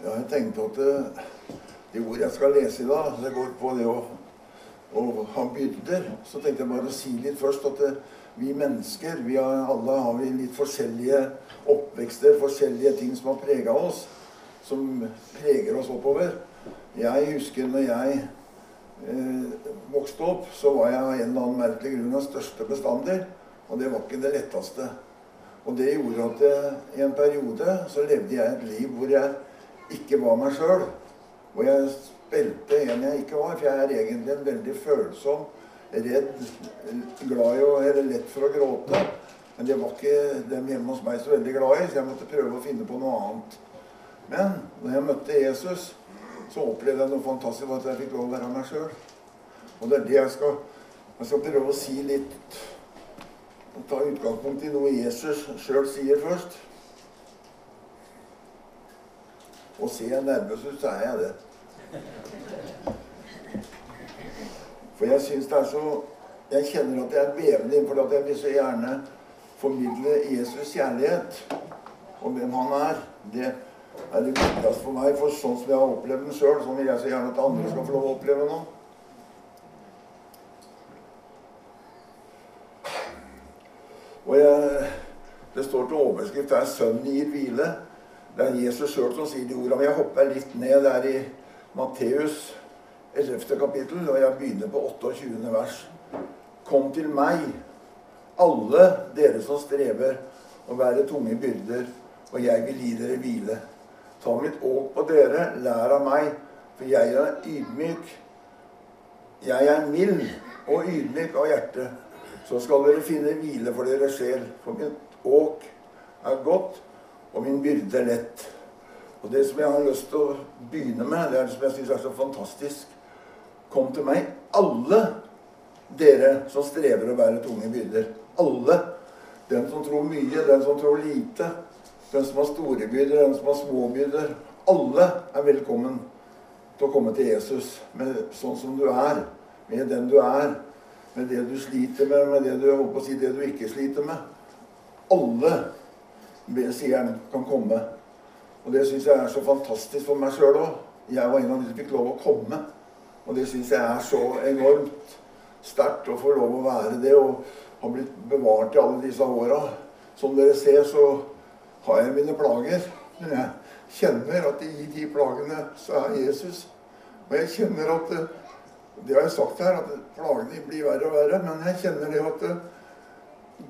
Ja, jeg tenkte at det, det ordet jeg skal lese i dag, det går på det å, å ha byrder. Så tenkte jeg bare å si litt først at det, vi mennesker, vi har, alle har vi litt forskjellige oppvekster, forskjellige ting som har prega oss. Som preger oss oppover. Jeg husker når jeg eh, vokste opp, så var jeg av en eller annen merkelig grunn av største bestandig. Og det var ikke det letteste. Og det gjorde at jeg, i en periode så levde jeg et liv hvor jeg ikke var meg sjøl. Og jeg spilte en jeg ikke var. For jeg er egentlig en veldig følsom, redd, glad i å Eller lett for å gråte. Men det var ikke dem hjemme hos meg så veldig glad i, så jeg måtte prøve å finne på noe annet. Men når jeg møtte Jesus, så opplevde jeg noe fantastisk at jeg fikk lov å være meg sjøl. Og det er det jeg skal Jeg skal prøve å si litt Ta utgangspunkt i noe Jesus sjøl sier først. Og ser jeg nervøs ut, så er jeg det. For jeg syns det er så Jeg kjenner at jeg er bevende innenfor at jeg vil så gjerne formidle Jesus kjærlighet og hvem han er. Det er det viktigste for meg. For sånn som jeg har opplevd den sjøl, sånn vil jeg så gjerne at andre skal få lov å oppleve noe. Og jeg, det står til overskrift her 'Sønnen gir hvile'. Det er Jesus sjøl som sier de ordene. Jeg hopper litt ned der i Matteus 11. kapittel, og jeg begynner på 28. vers. Kom til meg, alle dere som strever og bærer tunge byrder, og jeg vil gi dere hvile. Ta mitt åk på dere, lær av meg, for jeg er ydmyk. Jeg er mild og ydmyk av hjerte så skal dere finne hvile for dere sjel. For mitt åk er godt, og min byrde er lett. Og det som jeg har lyst til å begynne med, det er det som jeg syns er så fantastisk Kom til meg, alle dere som strever å bære tunge byrder. Alle. Den som tror mye, den som tror lite. Den som har store byrder, den som har små byrder. Alle er velkommen til å komme til Jesus med sånn som du er, med den du er med det du sliter med, med det du, håper å si, det du ikke sliter med. Alle, sier kan komme. Og det syns jeg er så fantastisk for meg sjøl òg. Jeg var en av de som fikk lov å komme. Og det syns jeg er så enormt sterkt å få lov å være det og ha blitt bevart i alle disse åra. Som dere ser, så har jeg mine plager. Men jeg kjenner at i de plagene så er Jesus. Og jeg kjenner at det har jeg sagt her, at plagene blir verre og verre. Men jeg kjenner det at eh,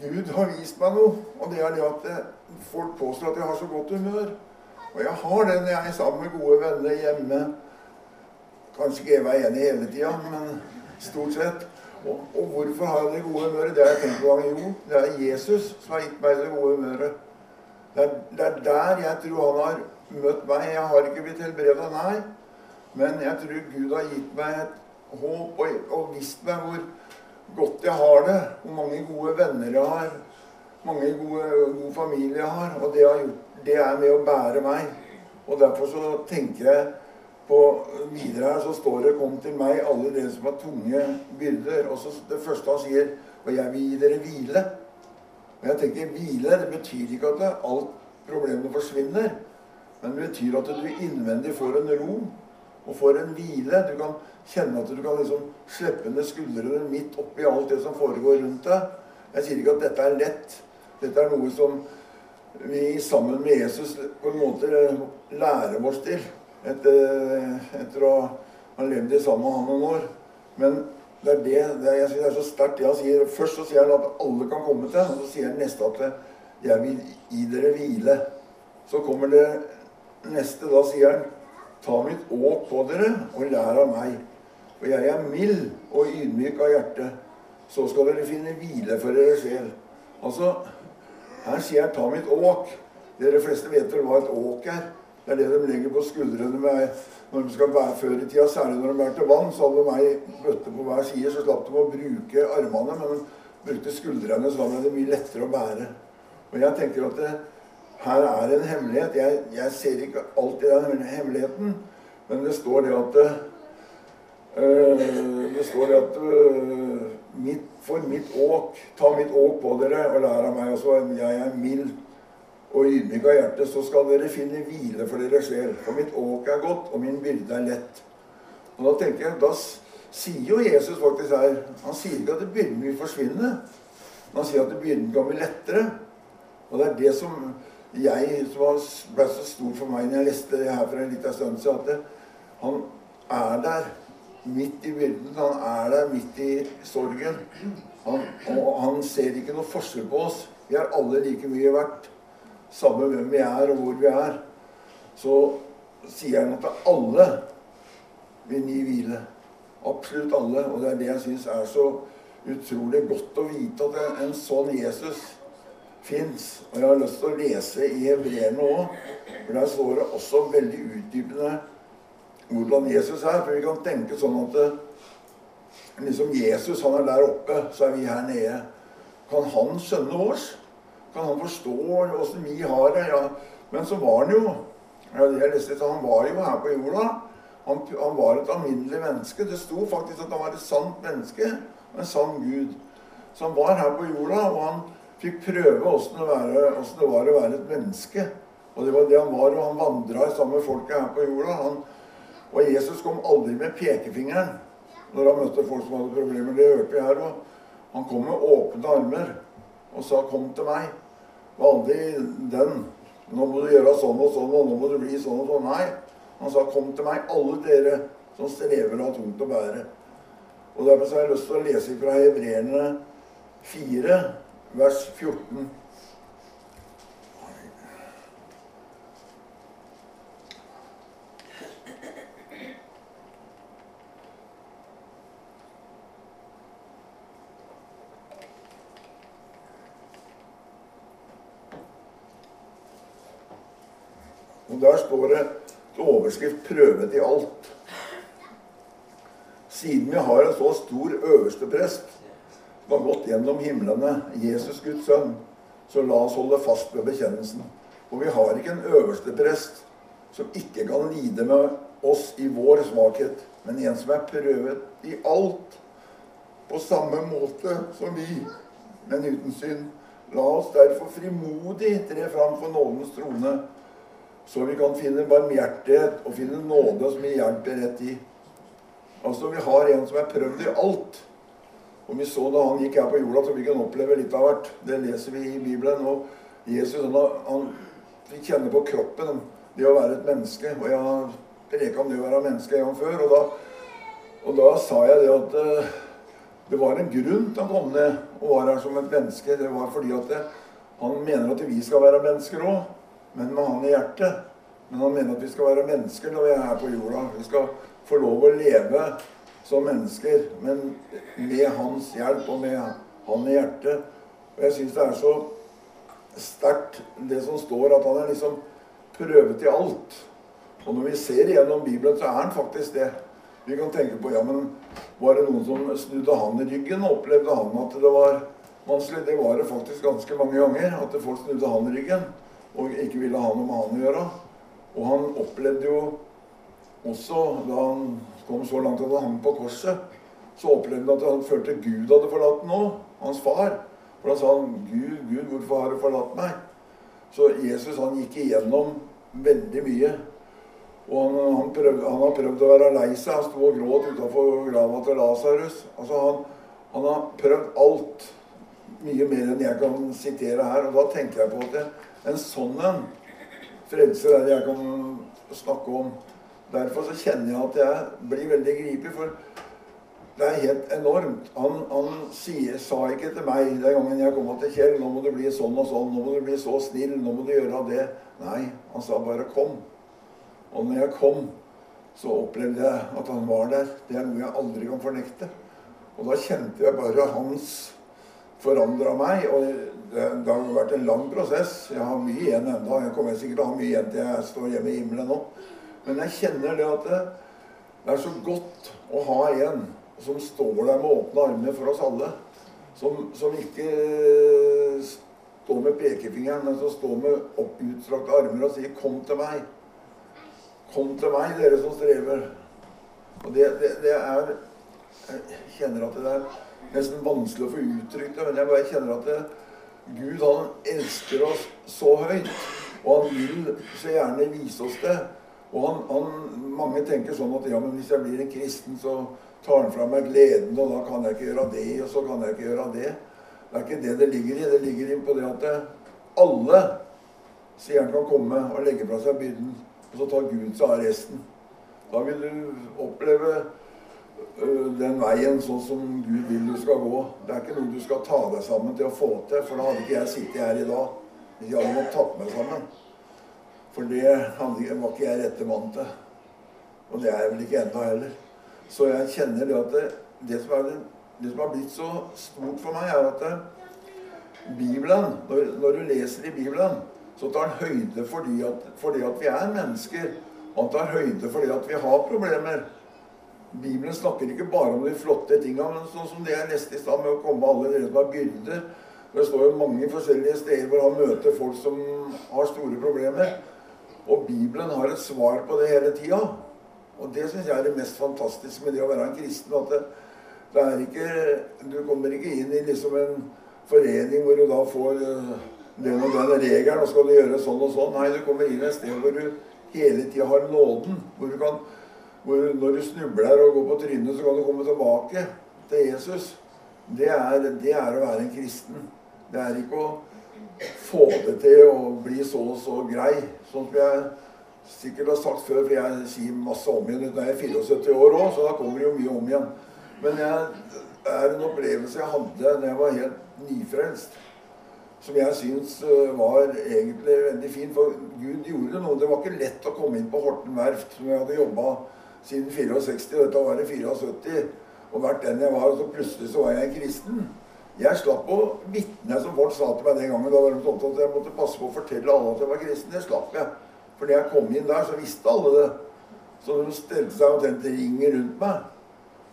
Gud har vist meg noe. Og det er det at eh, folk påstår at jeg har så godt humør. Og jeg har det når jeg er sammen med gode venner hjemme. Kanskje ikke Eva er enig hele tida, men stort sett. Og, og, hvorfor har jeg det gode humøret? Det har jeg tenkt på gang. Jo, det er Jesus som har gitt meg det gode humøret. Det er, det er der jeg tror han har møtt meg. Jeg har ikke blitt helbreda, nei. Men jeg tror Gud har gitt meg et håp og, og visst meg hvor godt jeg har det. Hvor mange gode venner jeg har. Mange gode, god familie jeg har. Og det, har gjort, det er med å bære meg. Og derfor så tenker jeg på Videre her så står det 'Kom til meg, alle dere som har tunge byrder'. Og så det første han sier 'Og jeg vil gi dere hvile'. Og jeg tenker hvile det betyr ikke at alt problemet forsvinner. Men det betyr at du innvendig får en ro og får en hvile. Du kan kjenne at du kan liksom slippe ned skuldrene midt oppi alt det som foregår rundt deg. Jeg sier ikke at dette er lett. Dette er noe som vi sammen med Jesus på en måte lærer oss til etter, etter å ha levd sammen med han noen år. Men det er det, det er, jeg synes det er så sterkt. Først så sier han at alle kan komme til, og så sier han neste at 'jeg vil gi dere hvile'. Så kommer det neste. Da sier han Ta mitt åk på dere og lær av meg. For jeg er mild og ydmyk av hjerte. Så skal dere finne hvile for dere sjel. Altså, her sier jeg 'ta mitt åk'. Dere fleste vet vel hva et åk er. Det er det de legger på skuldrene med når de skal bære før i tida. Særlig når de bærer til vann. Så hadde de ei bøtte på hver side, så slapp de å bruke armene. Men de brukte skuldrene, så ble det mye lettere å bære. Og jeg tenker at det, her er en hemmelighet. Jeg, jeg ser ikke alltid den hemmeligheten, men det står det at øh, Det står det at uh, mitt, For mitt åk Ta mitt åk på dere og lær av meg. også. jeg er mild og ydmyk av hjerte, så skal dere finne hvile for dere sjel. For mitt åk er godt, og min byrde er lett. Og Da tenker jeg, da sier jo Jesus faktisk her Han sier ikke at byrden vil forsvinne. Men han sier at byrden kan bli lettere. Og det er det som jeg, som ble så stort for meg når jeg leste det her for en liten stund siden, at det, han er der midt i byrden. Han er der midt i sorgen. Han, og han ser ikke noe forskjell på oss. Vi er alle like mye verdt. Samme hvem vi er, og hvor vi er. Så sier han at alle vil gi hvile. Absolutt alle. Og det er det jeg syns er så utrolig godt å vite at en, sånn Jesus fins. Og jeg har lyst til å lese i hebreerne òg, for der står det også veldig utdypende hvordan Jesus er. For vi kan tenke sånn at det, liksom Jesus han er der oppe, så er vi her nede. Kan han skjønne oss? Kan han forstå åssen vi har det? Ja. Men så var han jo jeg leste, Han var jo her på jorda. Han, han, var et alminnelig menneske. Det sto faktisk at han var et sant menneske. En sann Gud. Så han var her på jorda, og han fikk prøve åssen det, det, var å være et menneske. Og det var det han var, og han vandra sammen med folket her på jorda. Han, og Jesus kom aldri med pekefingeren når han møtte folk som hadde problemer. Det hørte vi her òg. Han kom med åpne armer og sa 'kom til meg'. Aldri den. 'Nå må du gjøre sånn og sånn, og nå må du bli sånn og sånn'. Nei. Han sa 'kom til meg, alle dere som strever og har tungt å bære'. Og Derfor har jeg lyst til å lese fra Hebreerne 4, vers 14. Til overskrift 'Prøvet i alt'. Siden vi har en så stor øversteprest som har gått gjennom himlene, Jesus Guds sønn, så la oss holde fast ved bekjennelsen. For vi har ikke en øversteprest som ikke kan lide med oss i vår svakhet, men en som er prøvet i alt på samme måte som vi, men uten synd. La oss derfor frimodig tre fram for nådens trone så vi kan finne barmhjertighet og finne nåde som gir hjelp rett i. Altså, vi har en som er prøvd i alt. Og vi så da han gikk her på jorda, så vi kan oppleve litt av hvert. Det leser vi i Bibelen. Og Jesus han, han fikk kjenne på kroppen det å være et menneske. Og jeg har preka om det å være menneske en gang før. Og da, og da sa jeg det at uh, det var en grunn til han kom ned og var her som et menneske. Det var fordi at det, han mener at vi skal være mennesker òg men med han i hjertet. Men han mener at vi skal være mennesker når vi er her på jorda. Vi skal få lov å leve som mennesker, men med hans hjelp og med han i hjertet. Og jeg syns det er så sterkt det som står, at han er liksom prøvet i alt. Og når vi ser gjennom Bibelen, så er han faktisk det. Vi kan tenke på ja, men var det noen som snudde han i ryggen? og Opplevde han at det var vanskelig? Det var det faktisk ganske mange ganger. At folk snudde han i ryggen og ikke ville ha noe med han å gjøre. Og han opplevde jo også, da han kom så langt at han hang på korset, så opplevde han at han følte Gud hadde forlatt ham òg, hans far. For da sa han, 'Gud, Gud, hvorfor har du forlatt meg?' Så Jesus han gikk igjennom veldig mye. Og han, han, prøvde, han har prøvd å være lei seg. Han sto og gråt utafor grava til Lasarus. Altså han, han, har prøvd alt. Mye mer enn jeg kan sitere her. Og da tenker jeg på at en sånn en frelser er jeg kan snakke om. Derfor så kjenner jeg at jeg blir veldig gripet. For det er helt enormt. Han, han sier, sa ikke til meg den gangen jeg kom til Kjell 'Nå må du bli sånn og sånn. Nå må du bli så snill. Nå må du gjøre det.' Nei, han sa bare 'kom'. Og når jeg kom, så opplevde jeg at han var der. Det er noe jeg aldri kan fornekte. Og da kjente jeg bare hans forandra meg. Og det, det, har vært en lang prosess. Jeg har mye igjen ennå. Jeg kommer sikkert til å ha mye igjen til jeg står hjemme i himmelen nå. Men jeg kjenner det at det, det er så godt å ha en som står der med åpne armer for oss alle. Som, som ikke står med pekefingeren, men som står med utstrakte armer og sier 'Kom til meg'. Kom til meg, dere som strever. Og det, det, det er Jeg kjenner at det er nesten vanskelig å få uttrykt det, men jeg bare kjenner at det, Gud han elsker oss så høyt. Og han vil så gjerne vise oss det. Og han, han, mange tenker sånn at ja, men hvis jeg blir en kristen, så tar han fra meg gleden, og da kan jeg ikke gjøre det, og så kan jeg ikke gjøre det. Det er ikke det det ligger i. Det ligger inn på det at alle sier han kan komme og legge fra seg byrden, og så tar Gud seg av resten. Da vil du oppleve den veien sånn som Gud vil du skal gå. Det er ikke noe du skal ta deg sammen til å få til, for da hadde ikke jeg sittet her i dag hvis jeg hadde måttet tatt meg sammen. For det var ikke jeg rette mann til. Og det er jeg vel ikke ennå heller. Så jeg kjenner det at det, det, som er, det, som har blitt så stort for meg, er at det, Bibelen, når, når, du leser i Bibelen, så tar han høyde for det at, at vi er mennesker. Og han tar høyde for det at vi har problemer. Bibelen snakker ikke bare om de flotte tinga, men sånn som det jeg leste i stad, med å komme alle dere som har byrder. Det står jo mange forskjellige steder hvor han møter folk som har store problemer. Og Bibelen har et svar på det hele tida. Og det syns jeg er det mest fantastiske med det å være en kristen. At det, det er ikke Du kommer ikke inn i liksom en forening hvor du da får eh, den og den regelen, og skal du gjøre sånn og sånn. Nei, du kommer inn et sted hvor du hele tida har nåden. Hvor du kan hvor når du snubler og går på trynet, så kan du komme tilbake til Jesus. Det er, det er å være en kristen. Det er ikke å få det til å bli så og så grei. Sånn som jeg sikkert har sagt før, for jeg sier masse om igjen. Jeg er 74 år òg, så da kommer det jo mye om igjen. Men jeg, det er en opplevelse jeg hadde da jeg var helt nyfrelst, som jeg syns øh, var egentlig veldig fin. For Gud gjorde noe. Det var ikke lett å komme inn på Horten verft, som jeg hadde jobba siden 64. Dette var i 74. Og vært den jeg var. Og så plutselig så var jeg en kristen. Jeg slapp å vitne, som folk sa til meg den gangen. Da var de sånn at jeg måtte passe på å fortelle alle at jeg var kristen. Det slapp jeg. For da jeg kom inn der, så visste alle det. Så de stelte seg omtrent ringen rundt meg.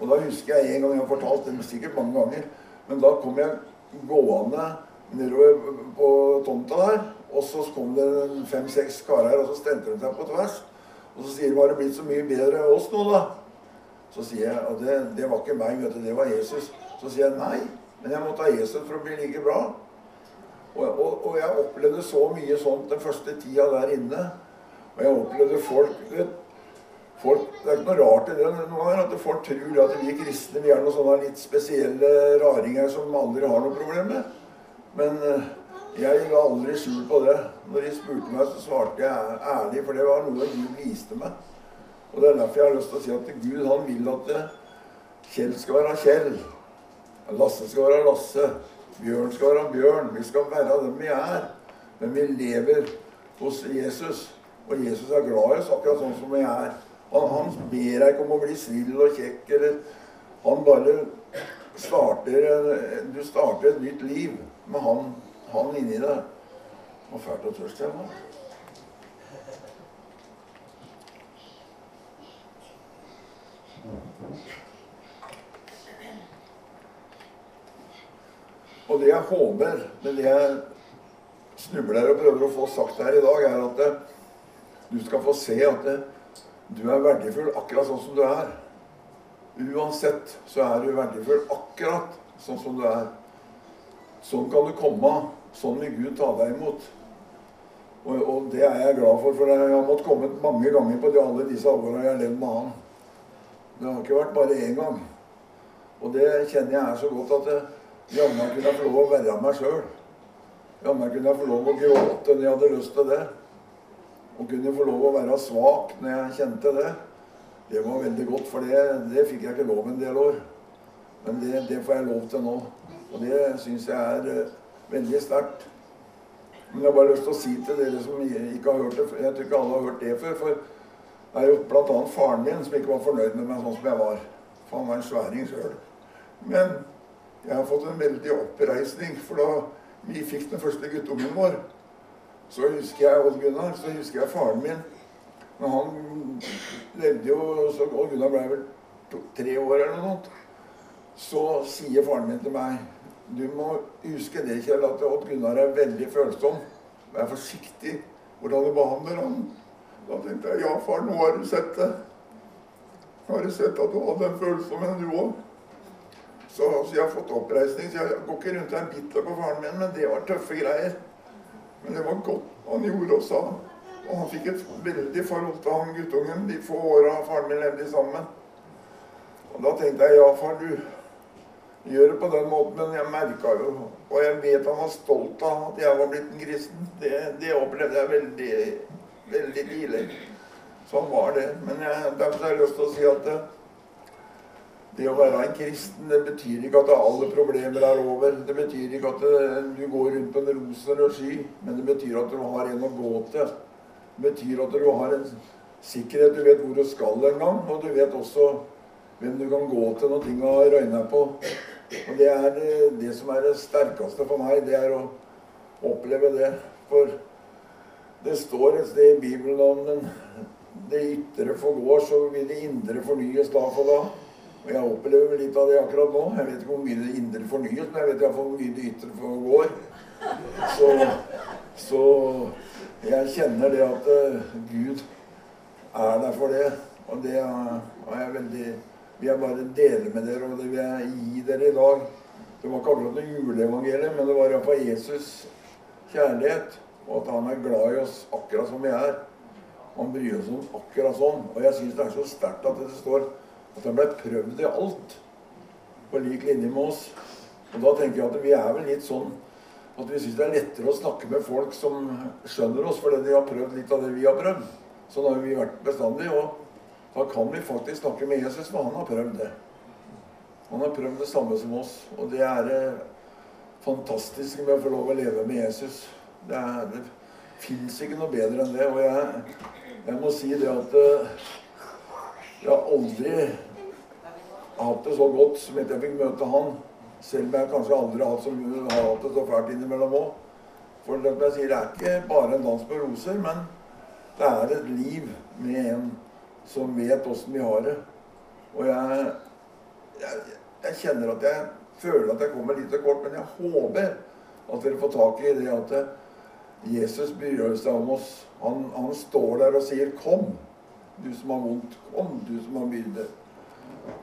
Og da husker jeg en gang jeg har fortalt det sikkert mange ganger. Men da kom jeg gående nedover på tomta der. Og så kom det fem-seks karer, og så stelte de seg på tvers. Og så sier de 'Har det blitt så mye bedre enn oss nå, da?' Så sier jeg Og det, det var ikke meg, vet du. Det var Jesus. Så sier jeg nei. Men jeg må ta Jesus for å bli like bra. Og, og, og jeg opplevde så mye sånt den første tida der inne. Og jeg opplevde folk, vet, folk Det er ikke noe rart i det ganger at folk tror at vi kristne vi er noen sånne litt spesielle raringer som aldri har noe problem med. Men eh, jeg la aldri skjul på det. Når de spurte meg, så svarte jeg ærlig, for det var noe Gud viste meg. Og det er derfor jeg har lyst til å si at Gud han vil at Kjell skal være Kjell. Lasse skal være Lasse. Bjørn skal være Bjørn. Vi skal være dem vi er. Men vi lever hos Jesus. Og Jesus er glad i oss akkurat sånn som vi er. Han, han ber deg ikke om å bli snill og kjekk. eller Han bare starter Du starter et nytt liv med han han inni deg. Og fælt og tørst var. Og det jeg håper men det jeg snubler og prøver å få sagt her i dag, er at det, du skal få se at det, du er verdifull akkurat sånn som du er. Uansett så er du verdifull akkurat sånn som du er. Sånn kan du komme Sånn vil Gud ta deg imot. Og, og, det er jeg glad for, for jeg har måttet komme mange ganger på alle disse åra jeg har levd med han. Det har ikke vært bare én gang. Og det kjenner jeg er så godt at jammen kunne jeg få lov å være meg sjøl. Jammen kunne jeg få lov å gråte når jeg hadde lyst til det. Og kunne få lov å være svak når jeg kjente det. Det var veldig godt, for det, det fikk jeg ikke lov en del år. Men det, det får jeg lov til nå. Og det syns jeg er veldig sterkt. Men jeg har bare lyst til å si til dere som ikke har hørt det Jeg tror ikke alle har hørt det før. For det er jo bl.a. faren min som ikke var fornøyd med meg sånn som jeg var. For han var en sværing sjøl. Men jeg har fått en veldig oppreisning. For da vi fikk den første guttungen vår, så husker jeg Odd Gunnar, så husker jeg faren min. Men han levde jo så Odd Gunnar ble vel tre år eller noe sånt. Så sier faren min til meg du må huske det, Kjell, at Odd Gunnar er veldig følsom. Vær forsiktig hvordan du behandler ham. Da tenkte jeg ja, far, nå har du sett det. Har du sett at du hadde en følsomheten, du òg. Så, så, jeg har fått oppreisning. Så jeg går ikke rundt og er bitter på faren min, men det var tøffe greier. Men det var godt han gjorde og sa. Og han fikk et veldig forhold til han guttungen de få åra faren min levde sammen. Og da tenkte jeg ja, far, du gjør det på den måten, men jeg merka jo Og jeg vet han var stolt av at jeg var blitt en kristen. Det, det opplevde jeg veldig, veldig tidlig. Sånn var det. Men jeg, derfor har jeg lyst til å si at det, det å være en kristen det betyr ikke at alle problemer er over. Det betyr ikke at det, du går rundt på en rosenrød sky, men det betyr at du har en å gå til. Det betyr at du har en sikkerhet. Du vet hvor du skal en gang, og du vet også hvem du kan gå til når ting har røyna på. Og det er det som er det sterkeste for meg, det er å oppleve det. For det står et sted i Bibelen om den, det ytre forgår, så vil det indre fornyes da for da. Og jeg opplever litt av det akkurat nå. Jeg vet ikke hvor mye det indre fornyes, men jeg vet iallfall hvor mye det ytre forgår. Så, så jeg kjenner det at uh, Gud er der for det. Og det er jeg veldig vil jeg bare dele med dere, og det vil jeg gi dere i dag. Det var ikke akkurat noe juleevangelium, men det var iallfall Jesus kjærlighet. Og at han er glad i oss akkurat som vi er. Han bryr oss om akkurat sånn. Og jeg syns det er så sterkt at det står at han ble prøvd i alt på lik linje med oss. Og da tenker jeg at vi er vel litt sånn at vi syns det er lettere å snakke med folk som skjønner oss, fordi de har prøvd litt av det vi har prøvd. Sånn har vi vært bestandig. Og da kan vi faktisk snakke med Jesus, for han har prøvd det. Han har prøvd det samme som oss. Og det er fantastisk eh, fantastiske med å få lov å leve med Jesus. Det, er, det fins ikke noe bedre enn det. Og jeg, jeg må si det at uh, jeg har aldri hatt det så godt som etter jeg fikk møte han. Selv om jeg kanskje aldri har hatt, så, har hatt det så fælt innimellom òg. For det, jeg sier, det er ikke bare en dans på roser, men det er et liv med en som vet åssen vi har det. Og jeg, jeg, jeg, kjenner at jeg føler at jeg kommer litt til kort, men jeg håper at dere får tak i det at Jesus bryr seg om oss. Han, han står der og sier 'kom'. Du som har vondt, kom. Du som har byrde.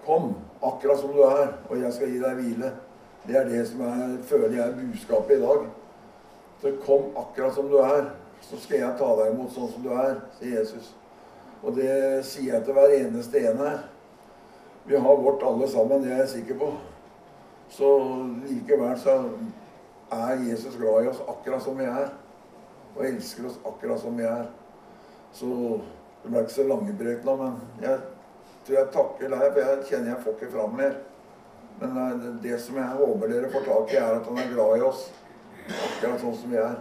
Kom, akkurat som du er, og jeg skal gi deg hvile. Det er det som jeg føler jeg er budskapet i dag. Så kom akkurat som du er, så skal jeg ta deg imot sånn som du er, sier Jesus. Og det sier jeg til hver eneste en her. Vi har vårt alle sammen, det er jeg sikker på. Så likevel så er Jesus glad i oss akkurat som vi er. Og elsker oss akkurat som vi er. Så det ble ikke så lange nå, men jeg tror jeg takker deg, for jeg kjenner jeg får ikke fram mer. Men eh, det som jeg håper dere får tak i, er at han er glad i oss. Akkurat sånn som vi er.